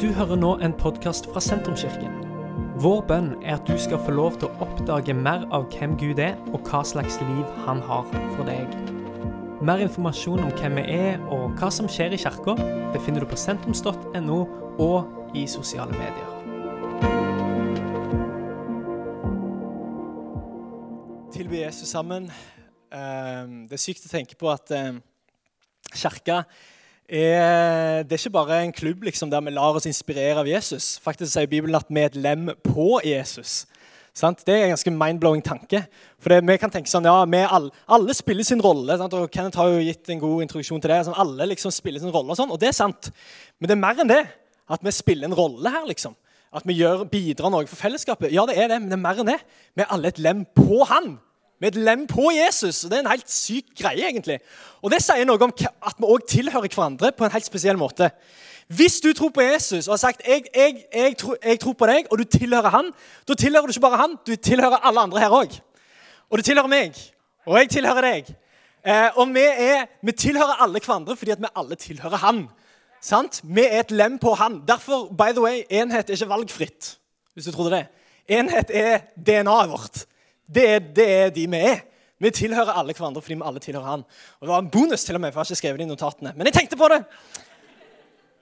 Du hører nå en podkast fra Sentrumskirken. Vår bønn er at du skal få lov til å oppdage mer av hvem Gud er, og hva slags liv han har for deg. Mer informasjon om hvem vi er og hva som skjer i kirka, befinner du på sentrums.no og i sosiale medier. tilby Jesus sammen. Ehm, Det er sykt å tenke på at eh, kirka er, det er ikke bare en klubb liksom, der vi lar oss inspirere av Jesus. Faktisk sier Bibelen at vi er et lem på Jesus. Sant? Det er en ganske mind-blowing tanke. For det, vi kan tenke sånn, ja, alle, alle spiller sin rolle. Sant? og Kenneth har jo gitt en god introduksjon til det. Sånn, alle liksom spiller sin rolle, og sånn, og det er sant. Men det er mer enn det. At vi spiller en rolle her. liksom. At vi gjør, bidrar noe for fellesskapet. Ja, det er det, men det er mer enn det. Vi er alle et lem på Han. Er et lem på Jesus. og Det er en helt syk greie. egentlig. Og Det sier noe om at vi òg tilhører hverandre på en helt spesiell måte. Hvis du tror på Jesus og har sagt jeg, jeg, jeg, tror, jeg tror på deg, og du tilhører han, da tilhører du ikke bare han, du tilhører alle andre her òg. Og du tilhører meg, og jeg tilhører deg. Eh, og vi, er, vi tilhører alle hverandre fordi vi alle tilhører han. Sant? Vi er et lem på han. Derfor, by the way, enhet er ikke valgfritt. Hvis du trodde det. Enhet er DNA-et vårt. Det er, det er de vi er. Vi tilhører alle hverandre fordi vi alle tilhører han. Og Det var en bonus, til og med, for jeg har ikke skrevet det i notatene. Men jeg tenkte på det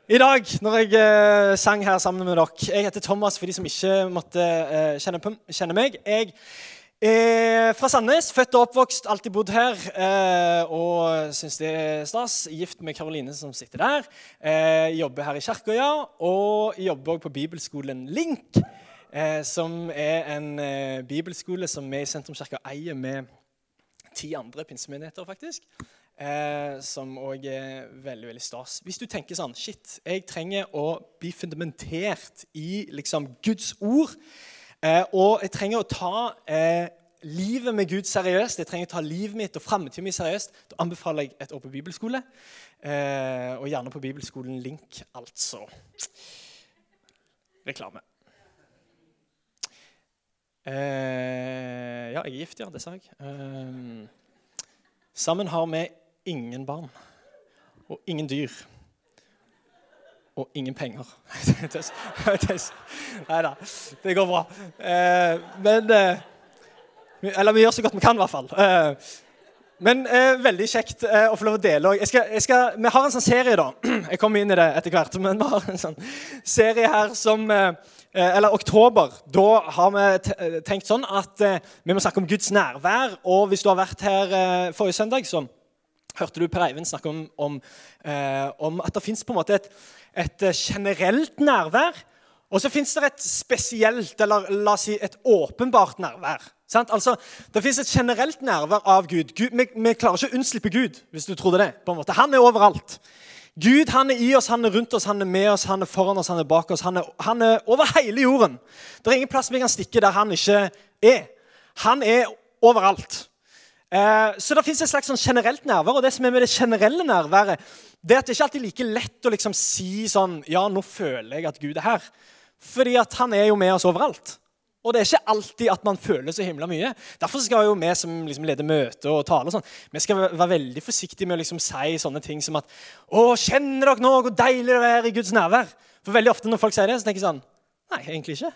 i dag når jeg eh, sang her sammen med dere. Jeg heter Thomas, for de som ikke måtte eh, kjenne, på, kjenne meg. Jeg er fra Sandnes, født og oppvokst, alltid bodd her. Eh, og syns det er stas. Gift med Karoline, som sitter der. Eh, jobber her i kirka, ja. Og jobber også på bibelskolen Link, som er en eh, bibelskole som vi i Sentrumskirka eier med ti andre pinsemenigheter, faktisk. Eh, som òg er veldig veldig stas. Hvis du tenker sånn Shit, jeg trenger å bli fundamentert i liksom Guds ord. Eh, og jeg trenger å ta eh, livet med Gud seriøst. Jeg trenger å ta livet mitt og framtiden min seriøst. Da anbefaler jeg et år på bibelskole. Eh, og gjerne på bibelskolen Link, altså. Reklame. Eh, ja, jeg er gift, ja. Det sa jeg. Eh, sammen har vi ingen barn og ingen dyr. Og ingen penger. Nei da, det går bra. Eh, men eh, Eller vi gjør så godt vi kan, i hvert fall. Men eh, veldig kjekt eh, å få lov å dele. skal, vi har en sånn serie, da. Jeg kommer inn i det etter hvert. Men vi har en sånn serie her som eh, eh, Eller oktober. Da har vi eh, tenkt sånn at eh, vi må snakke om Guds nærvær. Og hvis du har vært her forrige søndag, så hørte du Per Eivind snakke om, om, om at det fins et, et generelt nærvær. Og så fins det et spesielt, eller la oss si et åpenbart nærvær. Sant? Altså, Det fins et generelt nærvær av Gud. Gud vi, vi klarer ikke å unnslippe Gud, hvis du trodde det. på en måte. Han er overalt. Gud han er i oss, han er rundt oss, han er med oss, han er foran oss, han er bak oss. Han er, han er over hele jorden. Det er ingen plass vi kan stikke der han ikke er. Han er overalt. Eh, så det fins et slags sånn generelt nærvær. Og det som er med det generelle nærværet, det er at det ikke alltid er like lett å liksom si sånn Ja, nå føler jeg at Gud er her. Fordi at han er jo med oss overalt. Og det er ikke alltid at man føler så himla mye. Derfor skal jo vi som liksom leder møte og taler sånn, vi skal være veldig forsiktige med å liksom si sånne ting som at Å, kjenner dere nå hvor deilig det er i Guds nærvær? For veldig ofte når folk sier det, så tenker jeg sånn Nei, egentlig ikke.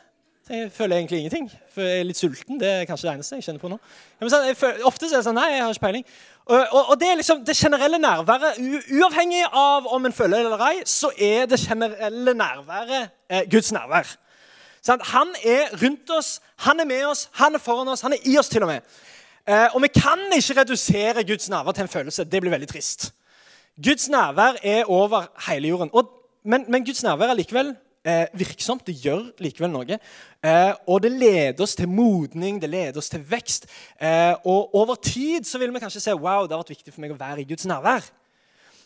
Jeg føler egentlig ingenting. For jeg er litt sulten. Det er kanskje det eneste jeg kjenner på nå. Føler, ofte så er det sånn Nei, jeg har ikke peiling. Og, det er liksom det generelle nærværet. Uavhengig av om en føler det eller ei, så er det generelle nærværet eh, Guds nærvær. Sånn? Han er rundt oss, han er med oss, han er foran oss, han er i oss til og med. Eh, og vi kan ikke redusere Guds nærvær til en følelse. Det blir veldig trist. Guds nærvær er over hele jorden. Og, men, men Guds nærvær er likevel eh, virksomt. Det gjør likevel noe. Eh, og det leder oss til modning, det leder oss til vekst. Eh, og over tid så vil vi kanskje se wow, det har vært viktig for meg å være i Guds nærvær.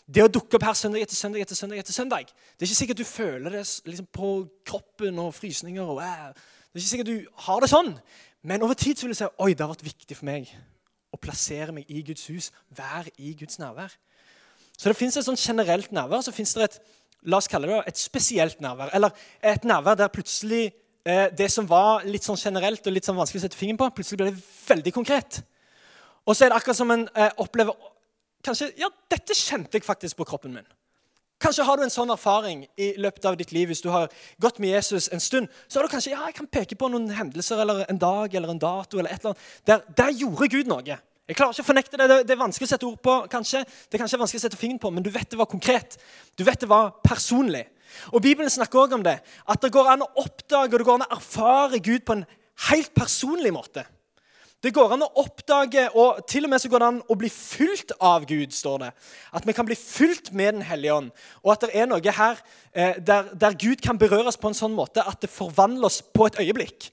Det å dukke opp her søndag etter søndag etter søndag etter søndag Det er ikke sikkert du føler det liksom, på kroppen og frysninger. og wow. Det er ikke sikkert du har det sånn. Men over tid så vil du si oi, det har vært viktig for meg å plassere meg i Guds hus, være i Guds nærvær. Så det fins et sånn generelt nærvær, så finnes det et la oss kalle det et spesielt nærvær. Eller et nærvær der plutselig eh, det som var litt sånn generelt og litt sånn vanskelig å sette fingeren på, plutselig ble det veldig konkret. Og så er det akkurat som en eh, opplever kanskje, ja, dette kjente jeg faktisk på kroppen min. Kanskje har du en sånn erfaring i løpet av ditt liv hvis du har gått med Jesus en stund. Så har du kanskje ja, jeg kan peke på noen hendelser eller en dag eller en dato eller et eller annet. Der, der gjorde Gud noe. Jeg klarer ikke å fornekte det. Det er vanskelig å sette ord på, kanskje. Det er kanskje vanskelig å sette fingeren på, Men du vet det var konkret. Du vet det var personlig. Og Bibelen snakker også om det. At det går an å oppdage og det går an å erfare Gud på en helt personlig måte. Det går an å oppdage, og til og med så går det an å bli fulgt av Gud. står det. At vi kan bli fulgt med Den hellige ånd. Og at det er noe her eh, der, der, Gud kan berøres på en sånn måte at det forvandler oss på et øyeblikk.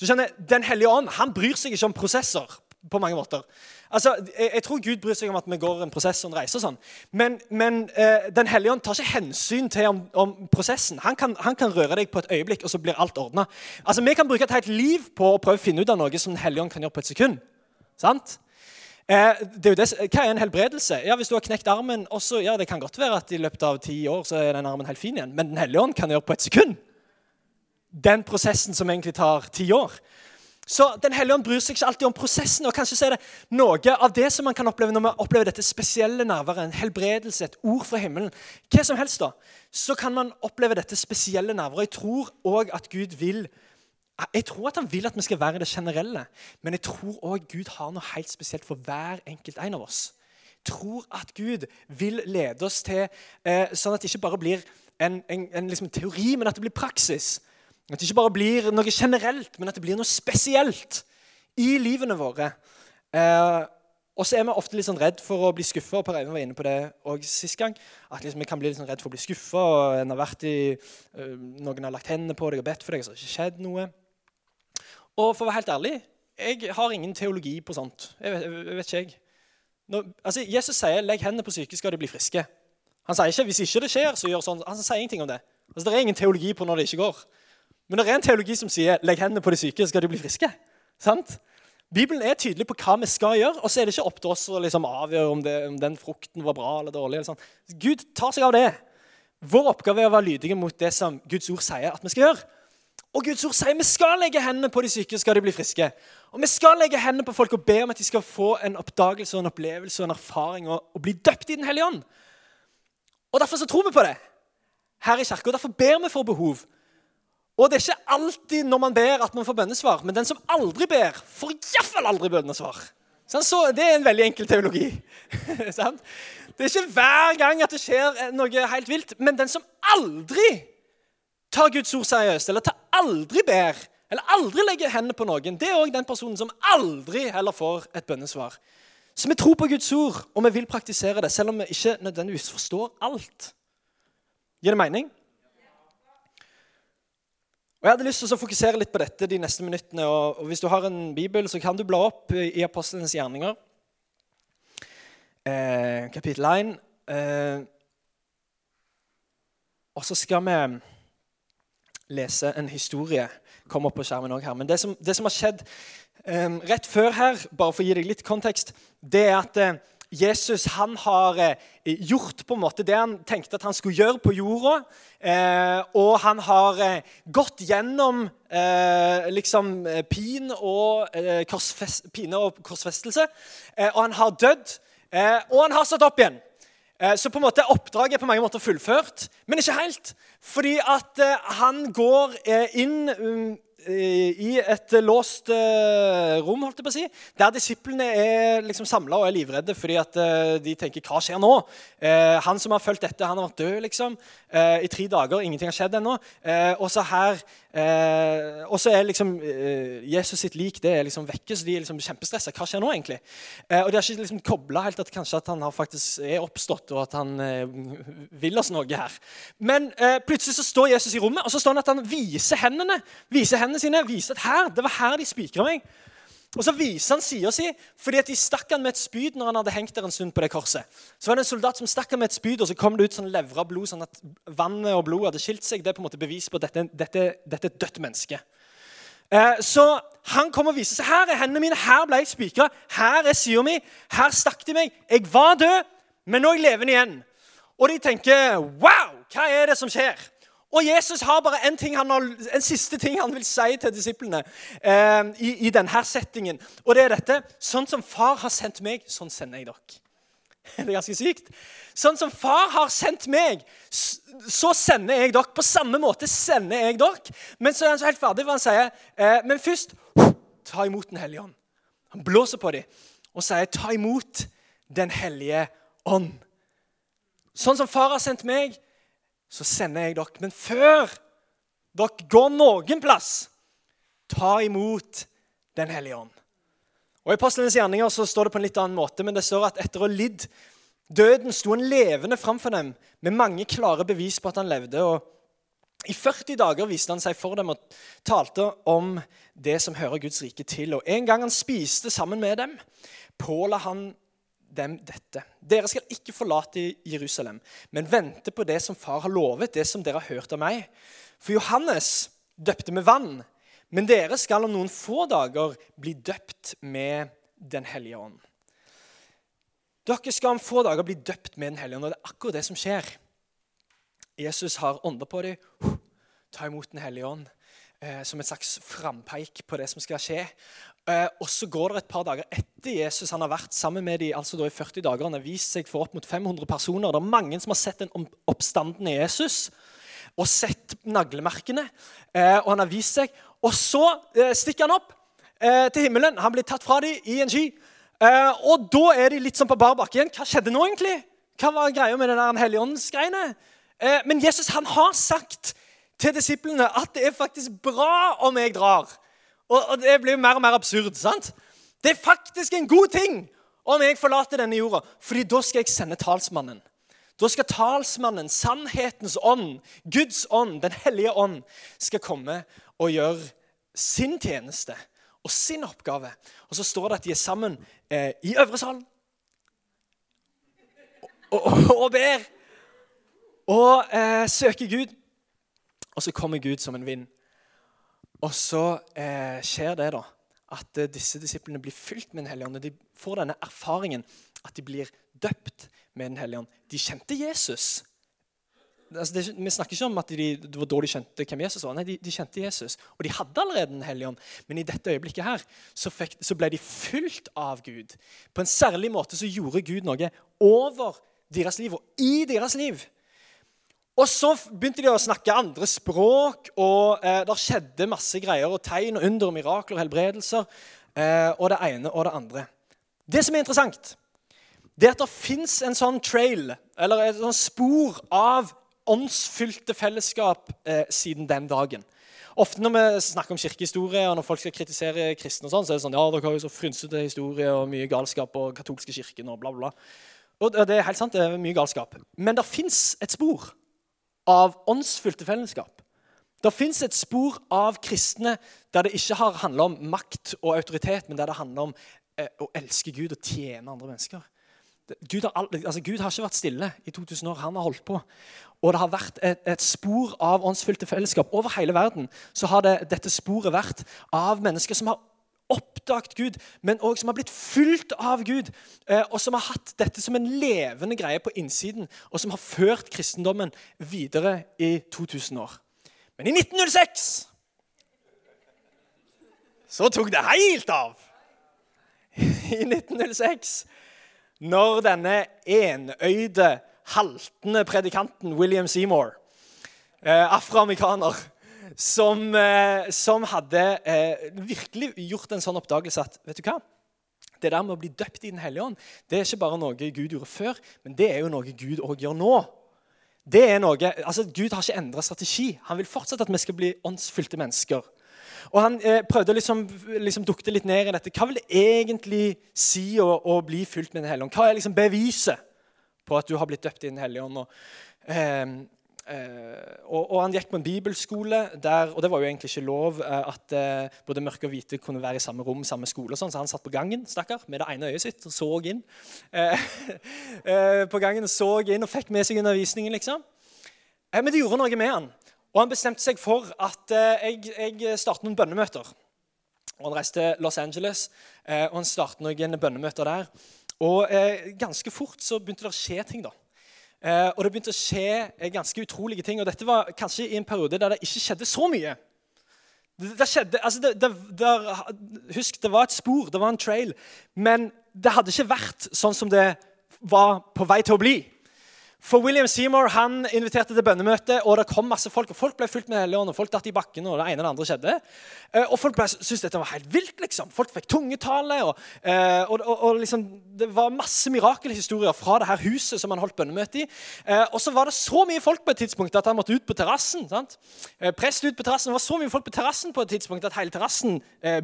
Du skjønner, Den hellige ånd han bryr seg ikke om prosesser på mange måter. Altså, jeg, jeg, tror Gud bryr seg om at vi går en prosess og en reise. og sånn. Men, men eh, Den hellige ånd tar ikke hensyn til om, om prosessen. Han kan, han kan, røre deg på et øyeblikk, og så blir alt ordna. Altså, vi kan bruke et helt liv på å prøve å finne ut av noe som Den hellige ånd kan gjøre på et sekund. Sant? Eh, er det, hva er en helbredelse? Ja, Hvis du har knekt armen også, ja, Det kan godt være at i løpet av ti år så er den armen helt fin igjen. Men Den hellige ånd kan gjøre på et sekund. Den prosessen som egentlig tar ti år. Så Den hellige ånd bryr seg ikke alltid om prosessen. og Kanskje er det noe av det som man kan oppleve når man opplever dette spesielle nærværet, en helbredelse, et ord fra himmelen. Hva som helst da, Så kan man oppleve dette spesielle nærværet. Jeg tror òg at Gud vil jeg tror at han vil at vi skal være det generelle, men jeg tror òg Gud har noe helt spesielt for hver enkelt en av oss. Jeg tror at Gud vil lede oss til eh, sånn at det ikke bare blir en, en, en liksom teori, men at det blir praksis. At det ikke bare blir noe generelt, men at det blir noe spesielt i livene våre. Eh, og så er vi ofte litt sånn redd for å bli skuffa. Per Eivind var inne på det òg sist gang. At liksom vi kan bli litt sånn redd for å bli skuffa. Uh, noen har lagt hendene på deg og bedt for deg, og så har det ikke skjedd noe. Og for å være helt ærlig, jeg har ingen teologi på sånt. Jeg vet, jeg vet ikke, jeg. Når, altså, Jesus sier 'legg hendene på syke, skal de bli friske'. Han sier ikke 'hvis ikke det skjer, så gjør sånn'. Han sier ingenting om det. Altså, Det er ingen teologi på når det ikke går. Men det er en teologi som sier 'legg hendene på de syke, skal de bli friske'. Sant? Bibelen er tydelig på hva vi skal gjøre, og så er det ikke opp til oss å liksom avgjøre om, det, om, den frukten var bra eller dårlig. Eller sånn. Gud tar seg av det. Vår oppgave er å være lydige mot det som Guds ord sier at vi skal gjøre. Og Guds ord sier vi skal legge hendene på de syke, skal de bli friske. Og vi skal legge hendene på folk og be om at de skal få en oppdagelse og en opplevelse og en erfaring og, og bli døpt i Den hellige ånd. Og Derfor så tror vi på det her i kirka. Derfor ber vi for behov. Og det er ikke alltid når man ber, at man får bønnesvar. Men den som aldri ber, får iallfall aldri bønnesvar. Så det er en veldig enkel teologi. det er ikke hver gang at det skjer noe helt vilt. Men den som aldri tar Guds ord seriøst, eller tar aldri ber, eller aldri legger hendene på noen, det er òg den personen som aldri heller får et bønnesvar. Så vi tror på Guds ord, og vi vil praktisere det, selv om vi ikke nødvendigvis forstår alt. Gir det mening? Og Jeg hadde lyst til å fokusere litt på dette de neste minuttene. og Hvis du har en bibel, så kan du bla opp i Apostlenes gjerninger, eh, kapittel 1. Eh, og så skal vi lese en historie. Kom opp på skjermen også her. Men det som, det som har skjedd eh, rett før her, bare for å gi deg litt kontekst, det er at eh, Jesus han har eh, gjort på en måte det han tenkte at han skulle gjøre på jorda. Eh, og han har eh, gått gjennom liksom pin og, pine og korsfestelse. og han har dødd, og han har stått opp igjen. Så på en måte oppdraget er på mange måter fullført, men ikke helt. Fordi at han går inn um, i et låst eh, rom, holdt jeg på å si, der disiplene er liksom samla og er livredde fordi at eh, de tenker 'Hva skjer nå?' Eh, han som har fulgt dette, han har vært død liksom, i tre dager. Ingenting har skjedd ennå. og så her Eh, og så er liksom eh, Jesus sitt lik det er liksom vekke, så de er liksom kjempestressa. Hva skjer nå, egentlig? Eh, og de har ikke liksom kobla helt at kanskje at han faktisk er oppstått, og at han eh, vil oss noe her. Men eh, plutselig så står Jesus i rommet, og så står han at han viser hendene viser hendene sine, viser at her, det var her de spikra meg. Og Så viser han sida si, fordi at de stakk han med et spyd når han hadde hengt der en stund på det korset. Så var det en soldat som stakk han med et spyd, og så kom det ut sånn levra blod, sånn at vannet og blodet hadde skilt seg. Det er på en måte bevis på at dette, dette, dette er et dødt menneske. Eh, så han kom og viser seg. Her er hendene mine, her ble jeg spikra. Her er sida mi. Her stakk de meg. Jeg var død, men nå er jeg levende igjen. Og de tenker Wow, hva er det som skjer? Og Jesus har bare en, ting har, en, siste ting han vil si til disiplene eh, i, i, denne settingen. Og det er dette. Sånn som far har sendt meg, sånn sender jeg dere. Det er ganske sykt. Sånn som far har sendt meg, så sender jeg dere. På samme måte sender jeg dere. Men så er han så helt ferdig, for han sier eh, Men først ta imot Den hellige ånd. Han blåser på dem og sier, 'Ta imot Den hellige ånd'. Sånn som far har sendt meg, så sender jeg dere. Men før dere går noen plass, ta imot Den hellige ånd. Og I Apostlenes gjerninger så står det på en litt annen måte, men det står at etter å ha lidd døden sto han levende framfor dem med mange klare bevis på at han levde. og I 40 dager viste han seg for dem og talte om det som hører Guds rike til. Og En gang han spiste sammen med dem, påla han dem dette. Dere skal ikke forlate Jerusalem, men vente på det som far har lovet, det som dere har hørt av meg. For Johannes døpte med vann, men dere skal om noen få dager bli døpt med Den hellige ånd. Dere skal om få dager bli døpt med Den hellige ånd, og det er akkurat det som skjer. Jesus har ånda på dem. Ta imot Den hellige ånd eh, som et slags frampeik på det som skal skje. Eh, og så går det et par dager etter Jesus han har vært sammen med dem altså i 40 dager. Han har vist seg for opp mot 500 personer. Det er mange som har sett den oppstanden i Jesus og sett naglemerkene. Eh, og han har vist seg. Og så eh, stikker han opp til himmelen. Han blir tatt fra dem i en sky. Og da er de litt sånn på bar bakke igjen. Hva skjedde nå, egentlig? Hva var greia med den helligåndsgreiene? Eh, men Jesus han har sagt til disiplene at det er faktisk bra om jeg drar. Og, og det blir jo mer og mer absurd. sant? Det er faktisk en god ting om jeg forlater denne jorda, fordi da skal jeg sende talsmannen. Da skal talsmannen, sannhetens ånd, Guds ånd, Den hellige ånd, skal komme og gjøre sin tjeneste og sin oppgave. Og så står det at de er sammen eh, i øvre salen og, og, og, ber og eh, søker Gud. Og så kommer Gud som en vind. Og så eh, skjer det da, at eh, disse disiplene blir fylt med Den hellige ånd. og De får denne erfaringen at de blir døpt med Den hellige ånd. De kjente Jesus. Altså, det, vi snakker ikke om at de, det var da de kjente hvem Jesus var. Nei, de, de, kjente Jesus, Og de hadde allerede Den hellige ånd. Men i dette øyeblikket her, så, fikk, så ble de fylt av Gud. På en særlig måte så gjorde Gud noe over deres liv og i deres liv. Og så begynte de å snakke andre språk, og eh, det skjedde masse greier. og Tegn og under og mirakler og helbredelser. Eh, og det ene og det andre. Det som er interessant, det er at det fins en sånn trail, eller et sånn spor av åndsfylte fellesskap eh, siden den dagen. Ofte når vi snakker om kirkehistorie, og når folk skal kritisere kristne, og sånn, så er det sånn ja, dere har jo så frynsete historie og mye galskap og katolske kirken og bla, bla. Og det er helt sant, det er mye galskap. Men det fins et spor av åndsfylte fellesskap. Det fins et spor av kristne der det ikke har handla om makt og autoritet, men der det handler om eh, å elske Gud og tjene andre mennesker. Gud har, altså Gud har, ikke vært stille i 2000 år. Han har holdt på. Og det har vært et, et spor av åndsfylte fellesskap. Over hele verden så har det, dette sporet vært av mennesker som har oppdaget Gud, men òg som har blitt fulgt av Gud, eh, og som har hatt dette som en levende greie på innsiden, og som har ført kristendommen videre i 2000 år. Men i 1906 så tok det helt av. I 1906, når denne enøyde, haltende predikanten William Seymour, eh, afroamerikaner som, eh, som hadde eh, virkelig gjort en sånn oppdagelse at vet du hva? Det der med å bli døpt i Den hellige ånd det er ikke bare noe Gud gjorde før, men det er jo noe Gud òg gjør nå. Det er noe, altså Gud har ikke endra strategi. Han vil fortsatt at vi skal bli åndsfylte mennesker. Og Han eh, prøvde å liksom, liksom dukte litt ned i dette. Hva vil det egentlig si å, å bli fylt med Den hellige ånd? Hva er liksom beviset på at du har blitt døpt i Den hellige ånd? Og, eh, og, og, Han gikk på en bibelskole, der, og det var jo egentlig ikke lov eh, at eh, både mørke og hvite kunne være i samme rom, samme skole. og sånn, Så han satt på gangen stakkar, med det ene øyet sitt og så inn. Eh, eh, på gangen og så inn og fikk med seg undervisningen, liksom. Eh, men det gjorde noe med han. Og han bestemte seg for at jeg, jeg starter noen bønnemøter. Og Han reiste til Los Angeles, og han startet noen bønnemøter der. Og Ganske fort så begynte det å skje ting. da. Eh, og det begynte å skje eh, ganske utrolige ting. Og dette var kanskje i en periode der det ikke skjedde så mye. Det, det skjedde, altså det, det, der, husk, det var et spor, det var en trail. Men det hadde ikke vært sånn som det var på vei til å bli. For William Seymour han inviterte til bønnemøte, og det kom masse folk. og Folk ble fulgt med Helligånden, folk datt i bakken, og det ene og det andre skjedde. Eh, og folk syntes dette var helt vilt. liksom. Folk fikk tungetale. Og, eh, og, og, og liksom, det var masse mirakelhistorier fra det her huset som han holdt bønnemøte i. Eh, og så var det så mye folk på et tidspunkt at han måtte ut på terrassen. Prest ut på terrassen. Det var så mye folk på terrassen på et tidspunkt at hele terrassen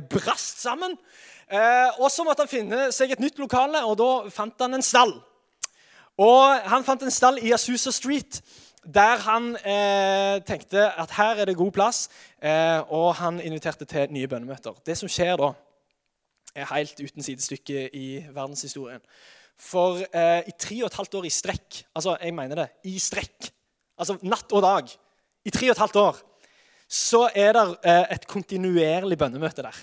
brast sammen. Og så måtte han finne seg et nytt lokale, og da fant han en stall. Og Han fant en stall i Asusa Street der han eh, tenkte at her er det god plass, eh, og han inviterte til nye bønnemøter. Det som skjer da, er helt uten sidestykke i verdenshistorien. For eh, i tre og et halvt år i strekk Altså, jeg mener det i strekk. Altså natt og dag. I tre og et halvt år så er det eh, et kontinuerlig bønnemøte der.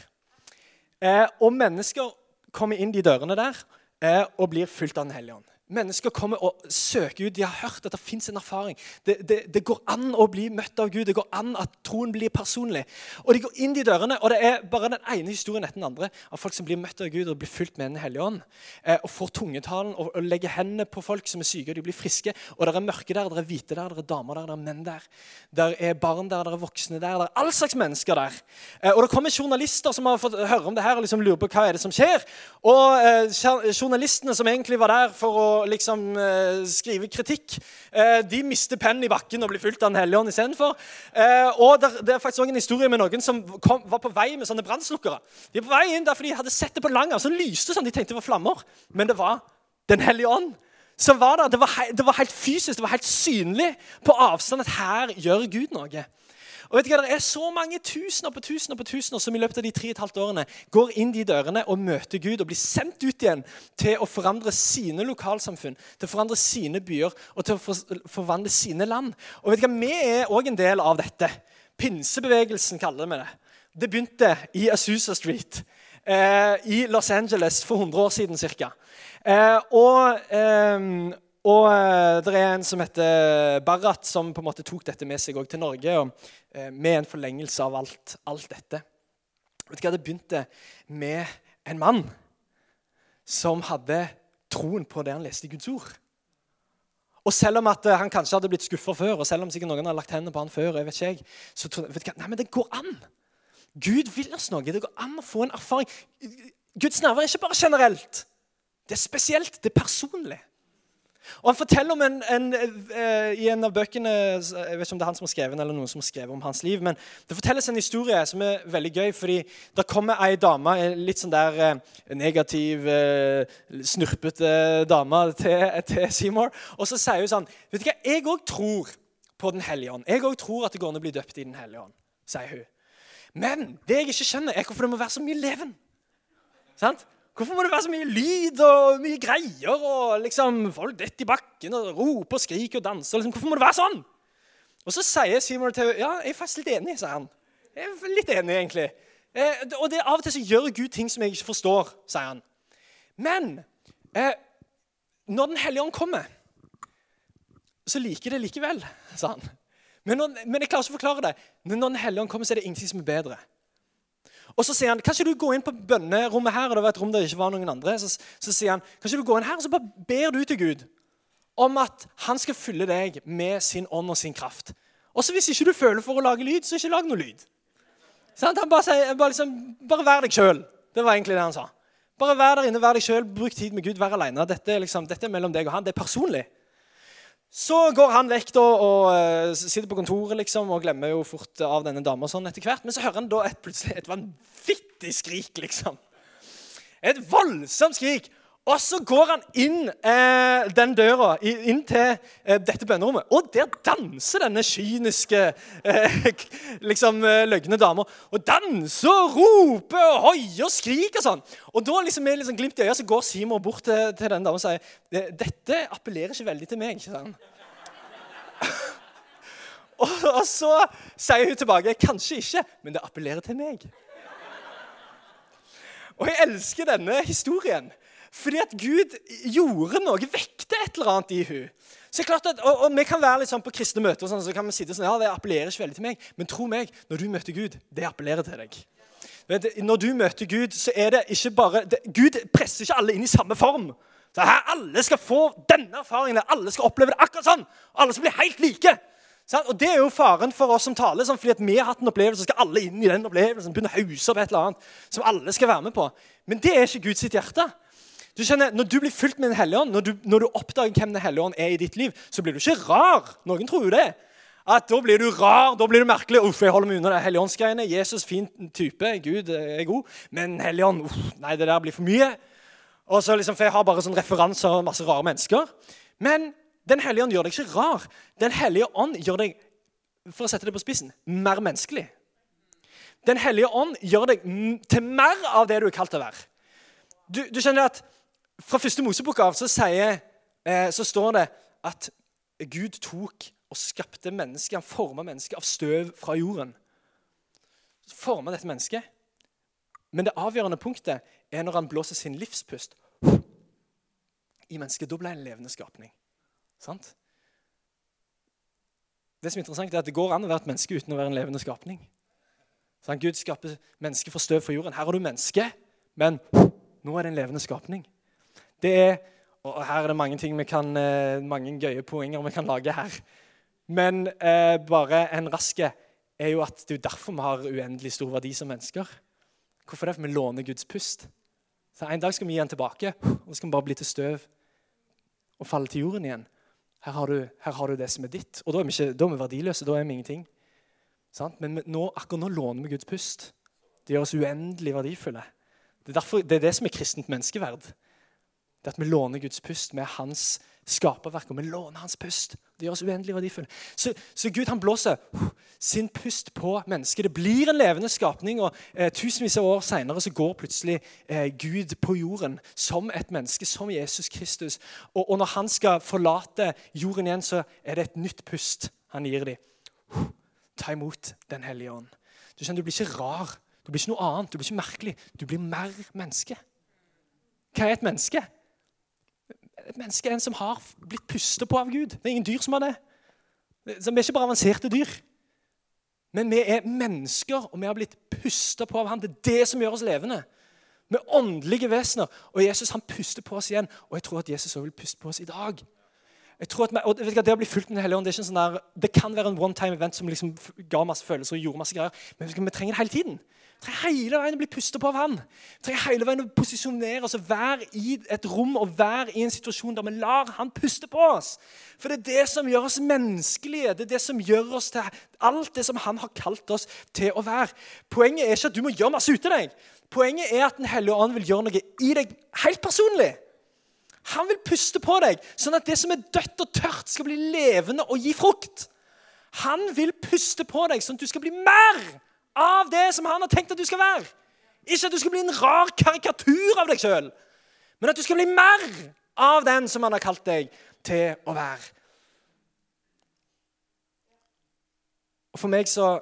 Eh, og mennesker kommer inn de dørene der eh, og blir fulgt av Den hellige ånd. Mennesker kommer og søker ut. De har hørt at det fins en erfaring. Det, det, det, går an å bli møtt av Gud. Det går an at troen blir personlig. Og De går inn de dørene, og det er bare den ene historien etter den andre av folk som blir møtt av Gud og blir fulgt med Den hellige ånd. Eh, og får tungetalen og, og, legger hendene på folk som er syke, og de blir friske. Og det er mørke der, det er hvite der, det er damer der, det er menn der. Det er barn der, det er voksne der. Det er all slags mennesker der. Eh, og det kommer journalister som har fått høre om det her og liksom lurer på hva er det som skjer. Og eh, journalistene som egentlig var der for å liksom eh, skrive kritikk. eh, de mister pennen i bakken og blir fulgt av Den hellige ånd istedenfor. Eh, og det, det, er faktisk også en historie med noen som kom, var på vei med sånne brannslukkere. De er på vei inn derfor de hadde sett det på Langer, så lyste sånn. De tenkte var flammer, men det var Den hellige ånd. som var der. Det var, det var helt fysisk, det var helt synlig på avstand at her gjør Gud noe. Og vet du hva, Det er så mange tusener på tusener på tusener som i løpet av de tre og et halvt årene går inn de dørene og møter Gud og blir sendt ut igjen til å forandre sine lokalsamfunn, til å forandre sine byer og til å forvandle sine land. Og vet du hva, Vi er òg en del av dette. Pinsebevegelsen kaller vi det. Det begynte i Asusa Street eh, i Los Angeles for 100 år siden ca. Eh, og, eh, og det er en som heter Barrat, som på en måte tok dette med seg til Norge. Og, med en forlengelse av alt, alt, dette. Vet du hva, Det begynte med en mann som hadde troen på det han leste i Guds ord. Og selv om at eh, han kanskje hadde blitt skuffa før, og selv om sikkert noen hadde lagt hendene på han før, jeg vet ikke så trodde vet du hva, nei, men det går an. Gud vil oss noe. Det går an å få en erfaring. Guds nærvær er ikke bare generelt. Det er spesielt. Det er personlig. Og Han forteller om en, en, uh, i en av bøkene Jeg vet ikke om det er han som har skrevet eller noen som har skrevet om hans liv. Men det fortelles en historie som er veldig gøy. fordi Der kommer ei dame, litt sånn der uh, negativ, uh, snurpete dame til, til Seymour. Og så sier hun sånn Vet du hva, jeg òg tror på Den hellige ånd. Jeg òg tror at det går an å bli døpt i Den hellige ånd, sier hun. Men det jeg ikke skjønner, er hvorfor det må være så mye leven. Sant? Hvorfor må det være så mye lyd og mye greier? og liksom Folk detter i bakken og roper og skriker og danser. Liksom, hvorfor må det være sånn? Og så sier Seymour til ja, jeg er faktisk litt enig, sier han. Jeg er litt enig, egentlig. Eh, og det, Av og til så gjør Gud ting som jeg ikke forstår, sier han. Men eh, når Den hellige ånd kommer, så liker det likevel, sa han. Men, når, men jeg klarer ikke å forklare det. Men når Den hellige ånd kommer, så er det ingenting som er bedre. Og Så sier han kan ikke du gå inn på bønnerommet her, og det var et rom der det ikke var noen andre. Så, så sier han kan ikke du gå inn her, og så bare ber du til Gud om at han skal fylle deg med sin ånd og sin kraft. Og så Hvis ikke du føler for å lage lyd, så ikke lag noe lyd. Sånn, han bare sier bare, liksom, bare vær deg sjøl. Det var egentlig det han sa. Bare vær der inne, vær deg sjøl, bruk tid med Gud, vær aleine. Dette, liksom, dette, er mellom deg og han. Det er personlig. Så går han vekk da, og uh, sitter på kontoret liksom, og glemmer jo fort av denne dama. Sånn etter hvert. Men så hører han da et, plutselig et vanvittig skrik, liksom. Et voldsomt skrik. Og så går han inn eh, den døra, inn til eh, dette bønnerommet. Og der danser denne kyniske, eh, liksom eh, løgne dama. Og danser og roper og hoier og skriker og sånn. Og da liksom med liksom glimt i øyet så går Simon bort til, til denne dama og sier dette appellerer ikke veldig til meg. ikke sant? og, og så sier hun tilbake kanskje ikke, men det appellerer til meg. Og jeg elsker denne historien. Fordi at Gud gjorde noe, vekte et eller annet i hun. Så klart at, og, og Vi kan være litt sånn på kristne møter og sånn, så kan vi sitte sånn, ja, det appellerer ikke veldig til meg. Men tro meg, når du møter Gud, det appellerer til deg. Når du møter Gud, så er det ikke bare det, Gud presser ikke alle inn i samme form. Så her, Alle skal få denne erfaringen. Alle skal oppleve det akkurat sånn. Alle skal bli helt like. Sånn? Og Det er jo faren for oss som taler. Sånn, fordi at vi har hatt en opplevelse, så skal alle inn i den opplevelsen. begynne å hause opp et eller annet som alle skal være med på. Men det er ikke Guds hjerte. Du skjønner, Når du blir fylt med Den hellige ånd, når du, når du oppdager hvem Den hellige ånd er i ditt liv, så blir du ikke rar. Noen tror jo det. At Da blir du rar, da blir du merkelig. Uff, jeg holder meg unna det helligåndsgreiene. Jesus, fin type. Gud er god. Men Hellige ånd, uff, nei, det der blir for mye. Og så liksom, For jeg har bare sånn referanser og masse rare mennesker. Men Den hellige ånd gjør deg ikke rar. Den hellige ånd gjør deg for å sette det på spissen, mer menneskelig. Den hellige ånd gjør deg til mer av det du er kalt til å være. Du, du skjønner at Fra første Mosebok av så, sier, eh, så står det at Gud tok og skapte mennesket. Han forma mennesket av støv fra jorden. Så forma dette mennesket. Men det avgjørende punktet er når han blåser sin livspust i mennesket. Da ble det en levende skapning. Sant? Det som er interessant er at det går an å være et menneske uten å være en levende skapning. Sånn, Gud skaper mennesket fra støv fra jorden. Her har du menneske, men nå er det en levende skapning. Det er, og Her er det mange ting vi kan, mange gøye poenger vi kan lage her. Men eh, bare en raske er jo at det er derfor vi har uendelig stor verdi som mennesker. Hvorfor det? For vi låner Guds pust. Så En dag skal vi gi den tilbake, og så skal vi bare bli til støv og falle til jorden igjen. Her har du, her har du det som er ditt. Og da er vi, ikke, da er vi verdiløse. Da er vi ingenting. Sant? Men nå, akkurat nå låner vi Guds pust. Det gjør oss uendelig verdifulle. Det er, derfor, det er det som er kristent menneskeverd. Det at vi låner Guds pust med hans skaperverk, og vi låner hans pust. Det gjør oss uendelig verdifulle. Så, så, Gud han blåser sin pust på mennesket. Det blir en levende skapning, og eh, tusenvis av år senere så går plutselig eh, Gud på jorden som et menneske, som Jesus Kristus. Og, og, når han skal forlate jorden igjen, så er det et nytt pust han gir dem. Ta imot Den hellige ånd. Du skjønner, du blir ikke rar. Du blir ikke noe annet. Du blir ikke merkelig. Du blir mer menneske. Hva er et menneske? Et menneske er en som har blitt pustet på av Gud. Det er ingen dyr som har det. Så vi er ikke bare avanserte dyr. Men vi er mennesker, og vi har blitt pustet på av Han. Det er det som gjør oss levende. Vi er åndelige vesener. Og Jesus han puster på oss igjen. Og jeg tror at Jesus også vil puste på oss i dag. Jeg tror at og vet du, Det å bli fulgt med Den hellige ånd det, er ikke sånn der, det kan være en one time event som liksom ga masse følelser og gjorde masse greier, men vi trenger det hele tiden. Trenger hele veien å bli pustet på av Han. Vi trenger hele veien å posisjonere oss og være i et rom og være i en situasjon der vi lar Han puste på oss. For det er det som gjør oss menneskelige. Det er det som gjør oss til alt det som Han har kalt oss til å være. Poenget er ikke at du må gjøre masse ut av deg. Poenget er at Den hellige ånd vil gjøre noe i deg helt personlig. Han vil puste på deg, sånn at det som er dødt og tørt, skal bli levende og gi frukt. Han vil puste på deg, sånn at du skal bli mer av det som han har tenkt at du skal være. Ikke at du skal bli en rar karikatur av deg sjøl, men at du skal bli mer av den som han har kalt deg til å være. Og For meg så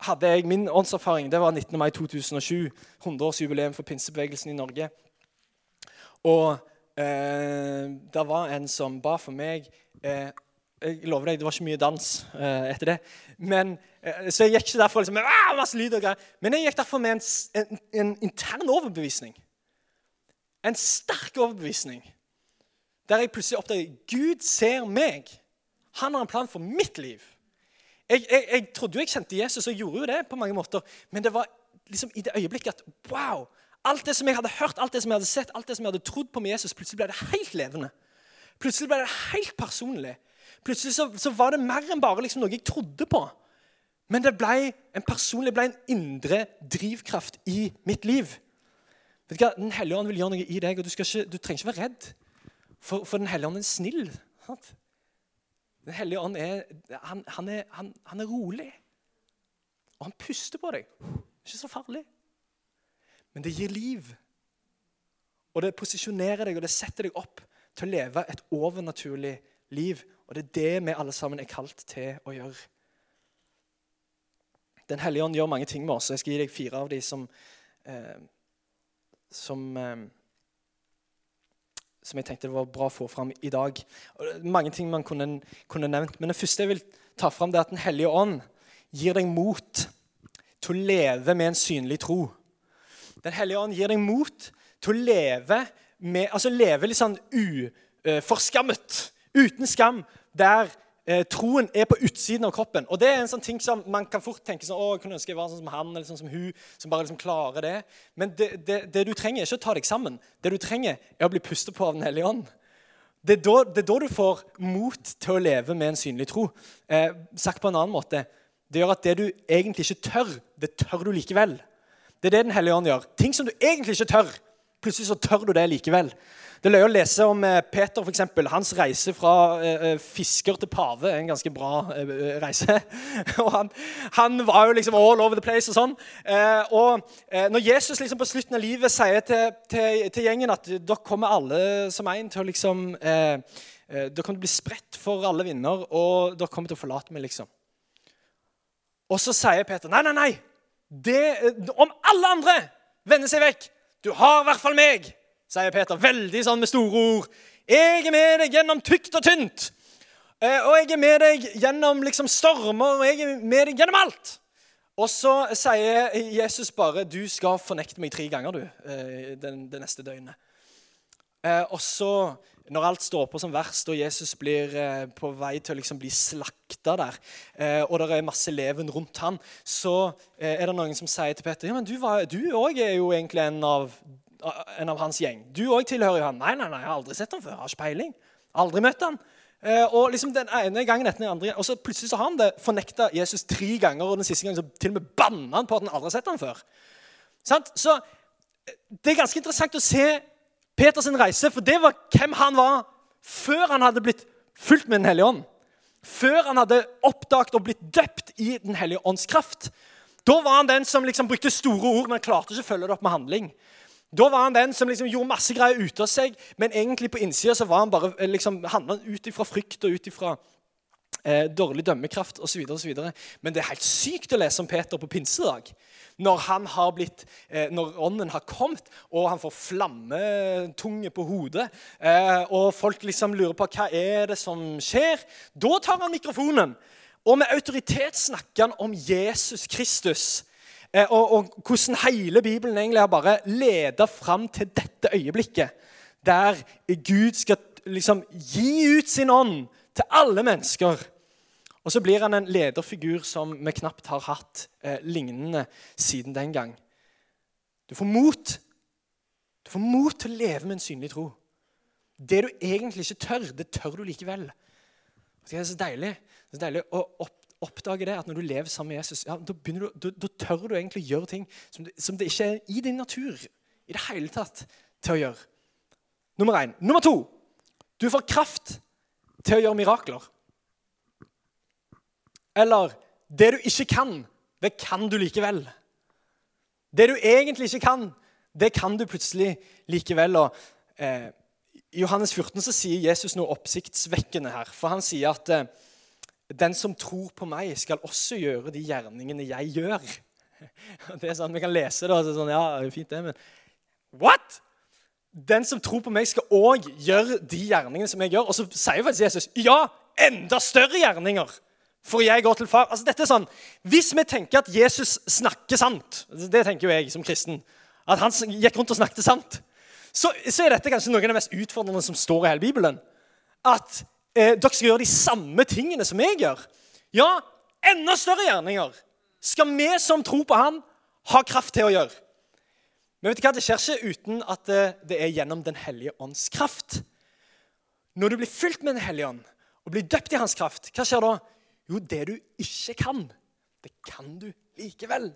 hadde jeg min åndserfaring det var 19. mai 2007. 100-årsjubileum for pinsebevegelsen i Norge. Og eh, det var en som ba for meg eh, Jeg lover deg, det var ikke mye dans eh, etter det. Men, eh, så jeg gikk ikke derfor liksom, med masse lyd og greier. Men jeg gikk derfor med en, en, en intern overbevisning. En sterk overbevisning. Der jeg plutselig oppdager Gud ser meg. Han har en plan for mitt liv. Jeg, jeg, jeg trodde jo jeg kjente Jesus, og jeg gjorde jo det på mange måter. Men det var liksom i det øyeblikket at wow! Alt det som jeg hadde hørt, alt det som jeg hadde sett, alt det som jeg hadde trodd på med Jesus, plutselig ble det helt levende. Plutselig ble det helt personlig. Plutselig så, så var det mer enn bare liksom noe jeg trodde på. Men det ble en personlig, ble en indre drivkraft i mitt liv. Vet du hva? Den hellige ånd vil gjøre noe i deg, og du, ikke, du trenger ikke være redd. For, for Den hellige ånd er snill. Sant? Den hellige ånd er han, han, er han, han, er rolig. Og han puster på deg. Ikke så farlig. Men det gir liv. Og det posisjonerer deg, og det setter deg opp til å leve et overnaturlig liv. Og det er det vi alle sammen er kalt til å gjøre. Den hellige ånd gjør mange ting med oss. og Jeg skal gi deg fire av de som, eh, som, eh, som jeg tenkte det var bra å få fram i dag. Og mange ting man kunne, kunne nevnt. Men det første jeg vil ta fram, er at Den hellige ånd gir deg mot til å leve med en synlig tro. Den hellige ånd gir deg mot til å leve med, altså leve litt sånn uforskammet, uten skam, der eh, troen er på utsiden av kroppen. Og det er en sånn ting som man kan fort tenke sånn, å, jeg kunne ønske jeg var sånn som han eller sånn som hun, som bare liksom klarer det. Men det, det, det du trenger, er ikke å ta deg sammen. Det du trenger, er å bli pustet på av Den hellige ånd. Det er, da, det er da du får mot til å leve med en synlig tro. Eh, sagt på en annen måte det gjør at det du egentlig ikke tør, det tør du likevel. Det er det Den hellige ånd gjør. Ting som du egentlig ikke tør, plutselig så tør du det likevel. Det løye å lese om eh, Peter, eksempel. Hans reise fra eh, eh fisker til pave er en ganske bra reise. og han, han, var jo liksom all over the place og sånn. Og når Jesus liksom på slutten av livet sier til, til, til gjengen at dere kommer alle som en til å liksom Dere kommer til å bli spredt for alle vinder, og dere kommer til å forlate meg, liksom. Og så sier Peter nei, nei, nei. Det, om alle andre vender seg vekk Du har i hvert fall meg sier Peter, veldig sånn med store ord. 'Jeg er med deg gjennom tykt og tynt.' Eh, og jeg er med deg gjennom liksom stormer, og jeg er med deg gjennom alt. Og så sier Jesus bare 'Du skal fornekte meg tre ganger, du, eh, det neste døgnet'. Eh, og så, når alt står på som verst, og Jesus blir på vei til å liksom bli slakta der, og det er masse leven rundt han, så er det noen som sier til Peter ja, men du òg er jo egentlig en av en av hans gjeng. Du òg tilhører jo han. Nei, nei, nei, jeg har aldri sett ham før. Jeg har ikke peiling. Aldri møtt han. Eh, og liksom den ene gangen etter den andre, og så plutselig så har han det fornekta Jesus tre ganger, og den siste gangen så til og med banna han på at han aldri har sett ham før. Sant? Så eh, det er ganske interessant å se Peters reise, for det var hvem han var før han hadde blitt fulgt med Den hellige ånd. Før han hadde oppdaget og blitt døpt i Den hellige ånds kraft. Da var han den som liksom brukte store ord, men klarte ikke å følge det opp med handling. Da var han den som liksom gjorde masse greier ute av seg, men egentlig på innsida så var han bare eh, liksom, handla ut ifra frykt og ut ifra eh, dårlig dømmekraft osv. Men det er helt sykt å lese om Peter på pinsedag. Når, har blitt, eh, når ånden har kommet, og han får flammetunge på hodet, eh, og folk liksom lurer på hva er det som skjer, da tar han mikrofonen. Og med autoritet snakker han om Jesus Kristus Eh, og, og, hvordan hele Bibelen egentlig har bare leda fram til dette øyeblikket. Der Gud skal liksom gi ut sin ånd til alle mennesker. Og så blir han en lederfigur som vi knapt har hatt eh, lignende siden den gang. Du får mot. Du får mot til å leve med en synlig tro. Det du egentlig ikke tør, det tør du likevel. Det er så deilig, det er så deilig å opp oppdager det, at når du lever sammen med Jesus, ja, da, du, da, da, tør du egentlig å gjøre ting som det, som det, ikke er i din natur i det hele tatt til å gjøre. Nummer én. Nummer to. Du får kraft til å gjøre mirakler. Eller det du ikke kan, det kan du likevel. Det du egentlig ikke kan, det kan du plutselig likevel. Og, eh, I Johannes 14 så sier Jesus noe oppsiktsvekkende her. For han sier at eh, den som tror på meg, skal også gjøre de gjerningene jeg gjør. Det er sånn, Vi kan lese det, og så sånn, ja, fint det, men What?! Den som tror på meg, skal òg gjøre de gjerningene som jeg gjør. Og så sier faktisk Jesus ja, enda større gjerninger. For jeg går til far. Altså dette er sånn, Hvis vi tenker at Jesus snakker sant, det tenker jo jeg som kristen, at han gikk rundt og snakket sant, så, så er dette kanskje noen av de mest utfordrende som står i hele Bibelen. At eh, dere skal gjøre de samme tingene som jeg gjør. Ja, enda større gjerninger skal vi som tror på Han, ha kraft til å gjøre. Men vet du hva? det skjer ikke uten at det, det er gjennom Den hellige ånds kraft. Når du blir fylt med Den hellige ånd og blir døpt i hans kraft, hva skjer da? Jo, det du ikke kan, det kan du likevel.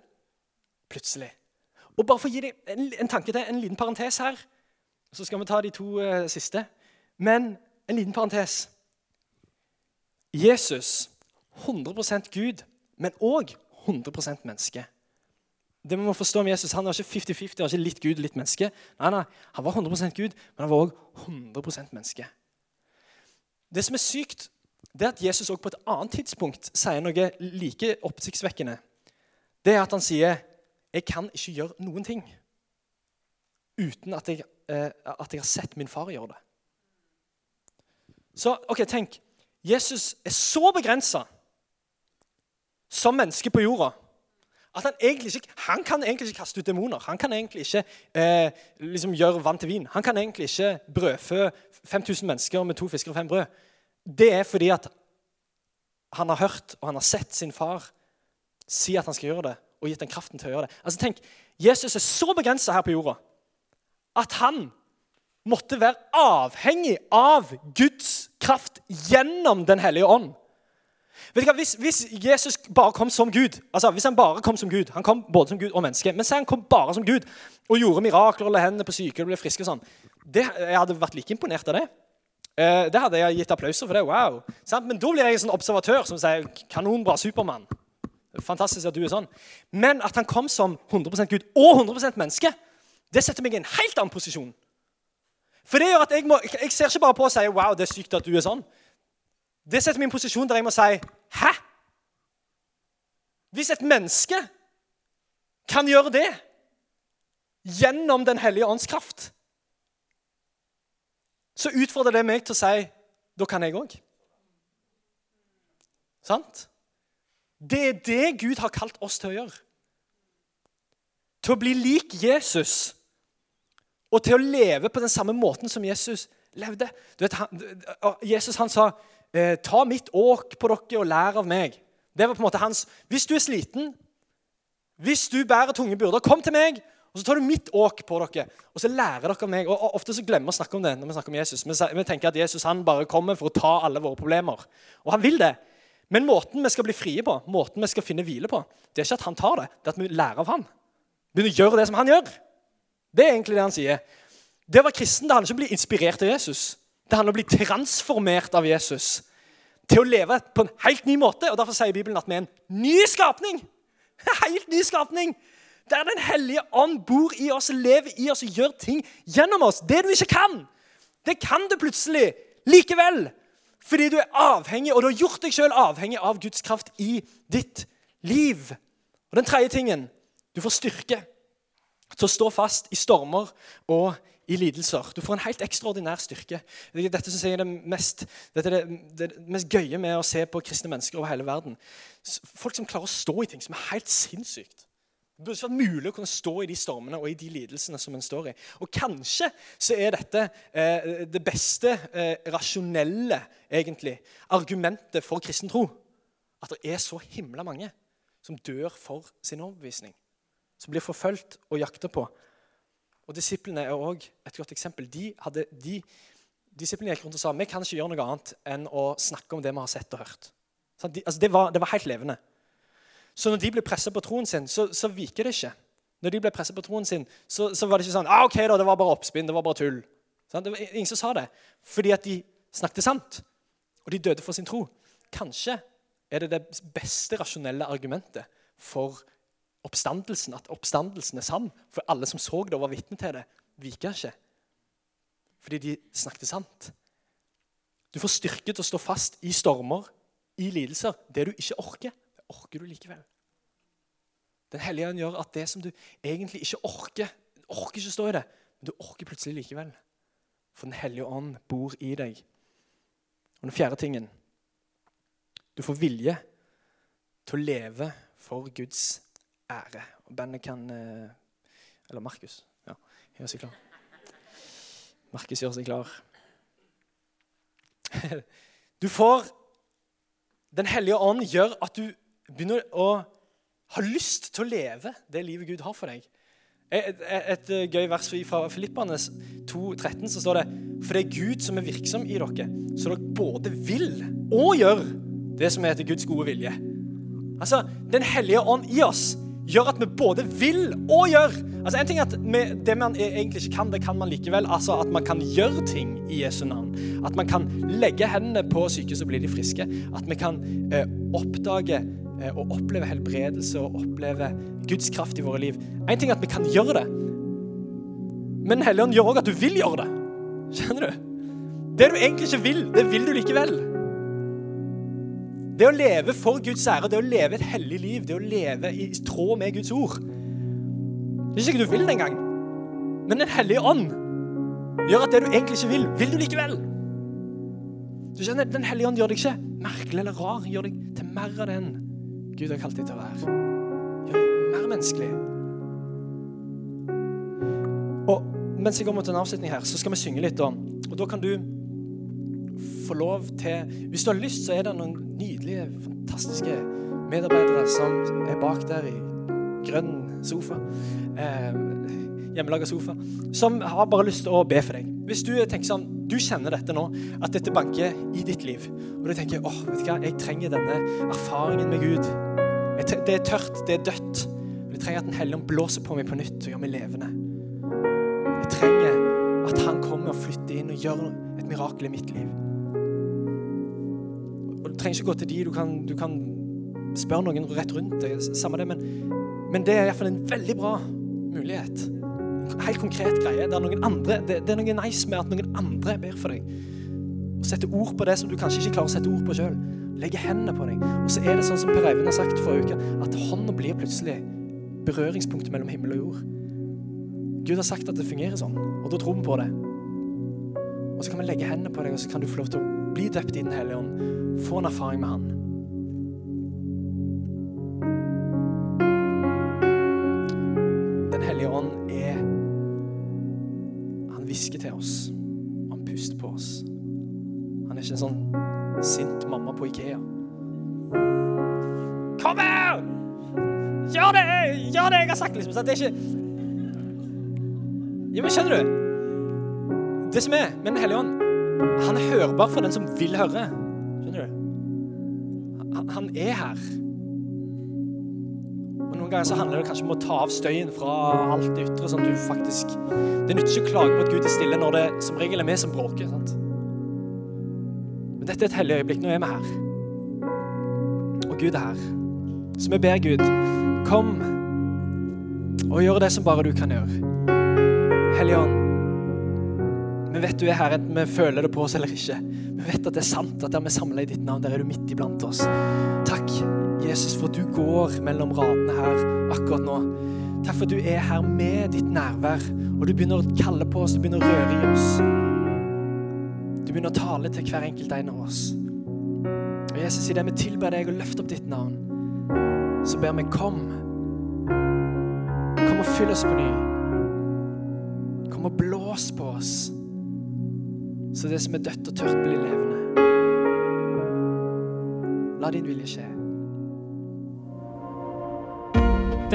Plutselig. Og bare for å gi deg en, en tanke til, en liten parentes her, så skal vi ta de to uh, siste. Men en liten parentes. Jesus 100% Gud, men òg 100% menneske. Det må forstå om Jesus, Han var ikke 50-50, han var ikke litt Gud litt menneske. Nei, nei, Han var 100% Gud, men han var òg 100% menneske. Det som er sykt, det at Jesus også på et annet tidspunkt sier noe like oppsiktsvekkende. Det er at han sier 'Jeg kan ikke gjøre noen ting' uten at jeg, eh, at jeg har sett min far gjøre det. Så ok, tenk. Jesus er så begrensa som menneske på jorda At han, egentlig ikke, han kan egentlig ikke kaste ut demoner. Han kan egentlig ikke eh, liksom gjøre vann til vin. Han kan egentlig ikke brødfø 5000 mennesker med to fisker og fem brød. Det er fordi at han har hørt og han har sett sin far si at han skal gjøre det, og gitt den kraften til å gjøre det. Altså tenk, Jesus er så begrensa her på jorda at han måtte være avhengig av Guds kraft gjennom Den hellige ånd. Vet du hva, hvis, hvis, Jesus bare kom som Gud altså hvis Han bare kom som Gud, han kom både som Gud og menneske, men så han kom bare som Gud og gjorde mirakler og la hendene på syke og ble friske og sånn, det, Jeg hadde vært like imponert av det. Eh, det hadde jeg gitt applauser for. det, wow. Sant? Men da blir jeg en sånn observatør som sier 'Kanonbra, Supermann'. Fantastisk at du er sånn. Men at han kom som 100% Gud og 100% menneske, det setter meg i en helt annen posisjon. For det gjør at jeg, må, jeg ser ikke bare på og sier 'wow, det er sykt at du er sånn'. Det setter meg i en posisjon der jeg må si 'hæ?' Hvis et menneske kan gjøre det gjennom Den hellige ånds kraft, så utfordrer det meg til å si 'da kan jeg òg'. Sant? Det er det Gud har kalt oss til å gjøre. Til å bli lik Jesus og til å leve på den samme måten som Jesus levde. Vet, han, Jesus han sa eh, 'Ta mitt åk på dere og lær av meg'. Det var på en måte hans Hvis du er sliten, hvis du bærer tunge byrder, kom til meg, og så tar du mitt åk på dere. Og så lærer dere av meg. Og Ofte så glemmer vi å snakke om det når vi snakker om Jesus. Vi tenker at Jesus han bare kommer for å ta alle våre problemer. Og han vil det. Men måten vi skal bli frie på, måten vi skal finne hvile på, det er ikke at han tar det, det er at vi lærer av han. Begynner å gjøre det som han gjør. Det er egentlig det han sier. Det å være kristen det handler ikke om å bli inspirert av Jesus. Det handler om å bli transformert av Jesus til å leve på en helt ny måte. og Derfor sier Bibelen at vi er en ny skapning. En helt ny skapning. Der Den hellige ånd bor i oss, lever i oss og gjør ting gjennom oss. Det du ikke kan, det kan du plutselig likevel. Fordi du er avhengig, og du har gjort deg sjøl avhengig av Guds kraft i ditt liv. Og Den tredje tingen du får styrke til å stå fast i stormer og i lidelser. Du får en helt ekstraordinær styrke. Dette synes jeg er det mest, dette er det, det mest gøye med å se på kristne mennesker over hele verden. Folk som klarer å stå i ting som er helt sinnssykt. Det burde ikke vært mulig å kunne stå i de stormene og i de lidelsene som en står i. Og kanskje så er dette eh, det beste eh, rasjonelle egentlig, argumentet for kristen tro. At det er så himla mange som dør for sin overbevisning. Som blir forfulgt og jakta på. Og Disiplene er òg et godt eksempel. De hadde, de, disiplene gikk rundt og sa vi kan ikke gjøre noe annet enn å snakke om det vi har sett og hørt. De, altså det, var, det var helt levende. Så når de ble pressa på troen sin, så, så, viker det ikke. Når de ble presset på troen sin, så, så, var det ikke sånn ah, ok da, det var bare oppspinn, det var bare tull. Det var ingen som sa det. Fordi at de snakket sant. Og de døde for sin tro. Kanskje er det det beste rasjonelle argumentet for oppstandelsen. At oppstandelsen er sann. For alle som så det og var vitne til det, viker ikke. Fordi de snakket sant. Du får styrke til å stå fast i stormer, i lidelser. Det du ikke orker orker du likevel. Den hellige ånd gjør at det som du egentlig ikke orker Du orker ikke stå i det, men du orker plutselig likevel. For Den hellige ånd bor i deg. Og den fjerde tingen Du får vilje til å leve for Guds ære. Og bandet kan eh, Eller Markus. Ja, gjør seg klar. Markus gjør seg klar. Du får Den hellige ånd gjør at du begynner å ha lyst til å leve det livet Gud har for deg. Et, et, et gøy vers fra Filippanes 2,13 så står det For det er Gud som er virksom i dere, så dere både vil og gjør det som heter Guds gode vilje. Altså, Den hellige ånd i oss gjør at vi både vil og gjør. Altså en ting er at vi, Det man e- egentlig ikke kan, det kan man likevel. Altså At man kan gjøre ting i Jesu navn. At man kan legge hendene på syke, så blir de friske. At vi kan eh, oppdage Eh, og oppleve helbredelse og oppleve Guds kraft i våre liv. Én ting er at vi kan gjøre det, men Den hellige ånd gjør òg at du vil gjøre det. Skjønner du? Det du egentlig ikke vil, det vil du likevel. Det å leve for Guds ære, det å leve et hellig liv, det å leve i tråd med Guds ord Det er ikke du vil det engang, men Den hellige ånd gjør at det du egentlig ikke vil, vil du likevel. Du skjønner, Den hellige ånd gjør deg ikke merkelig eller rar, gjør deg til mer av den Gud har kalt deg til å være. Gjør deg mer menneskelig. Og mens jeg går mot en avslutning her, så skal vi synge litt. om, Og da kan du få lov til Hvis du har lyst, så er det noen nydelige, fantastiske medarbeidere som er bak der i grønn sofa. Eh, hjemmelaga sofa. Som har bare lyst til å be for deg. Hvis du tenker sånn, du kjenner dette nå, at dette banker i ditt liv, og du tenker åh, vet du hva, jeg trenger denne erfaringen med Gud. Det er tørt, det er dødt. Men jeg trenger at Den hellige ånd blåser på meg på nytt og gjør meg levende. Jeg trenger at han kommer og flytter inn og gjør et mirakel i mitt liv. Og Du trenger ikke gå til de, du kan, du kan spørre noen rett rundt deg. Samme det, men, men det er iallfall en veldig bra mulighet. Helt konkret greie. Det er, noen andre, det, det er noe nice med at noen andre ber for deg. Og setter ord på det som du kanskje ikke klarer å sette ord på sjøl. Legger hendene på deg. Og så er det sånn som Per Eivind har sagt forrige uke, at hånda blir plutselig berøringspunktet mellom himmel og jord. Gud har sagt at det fungerer sånn, og da tror vi på det. Og så kan vi legge hendene på deg, og så kan du få lov til å bli døpt i Den hellige ånd. Få en erfaring med Han. Så det er ikke Ja, men skjønner du? Det som er med Den hellige ånd, han er hørbar for den som vil høre. Skjønner du? Han, han er her. Og Noen ganger så handler det kanskje om å ta av støyen fra alt det ytre. sånn at du faktisk... Det nytter ikke å klage på at Gud er stille når det som regel er vi som bråker. sant? Men dette er et hellig øyeblikk. Nå er vi her. Og Gud er her. Så vi ber Gud, kom og gjør det som bare du kan gjøre. Hellige Ånd, vi vet du er her, enten vi føler det på oss eller ikke. Vi vet at det er sant at der vi samler i ditt navn, der er du midt iblant oss. Takk, Jesus, for at du går mellom radene her akkurat nå. Takk for at du er her med ditt nærvær, og du begynner å kalle på oss, du begynner å røre i oss. Du begynner å tale til hver enkelt en av oss. Og Jesus, i det vi tilber deg og løfter opp ditt navn, så ber vi. Kom og fyll oss på ny. Kom og blås på oss, så det som er dødt og tørt, blir levende. La din vilje skje.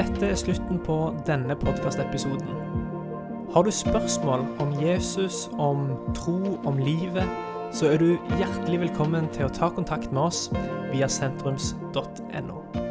Dette er slutten på denne podkastepisoden. Har du spørsmål om Jesus, om tro, om livet, så er du hjertelig velkommen til å ta kontakt med oss via sentrums.no.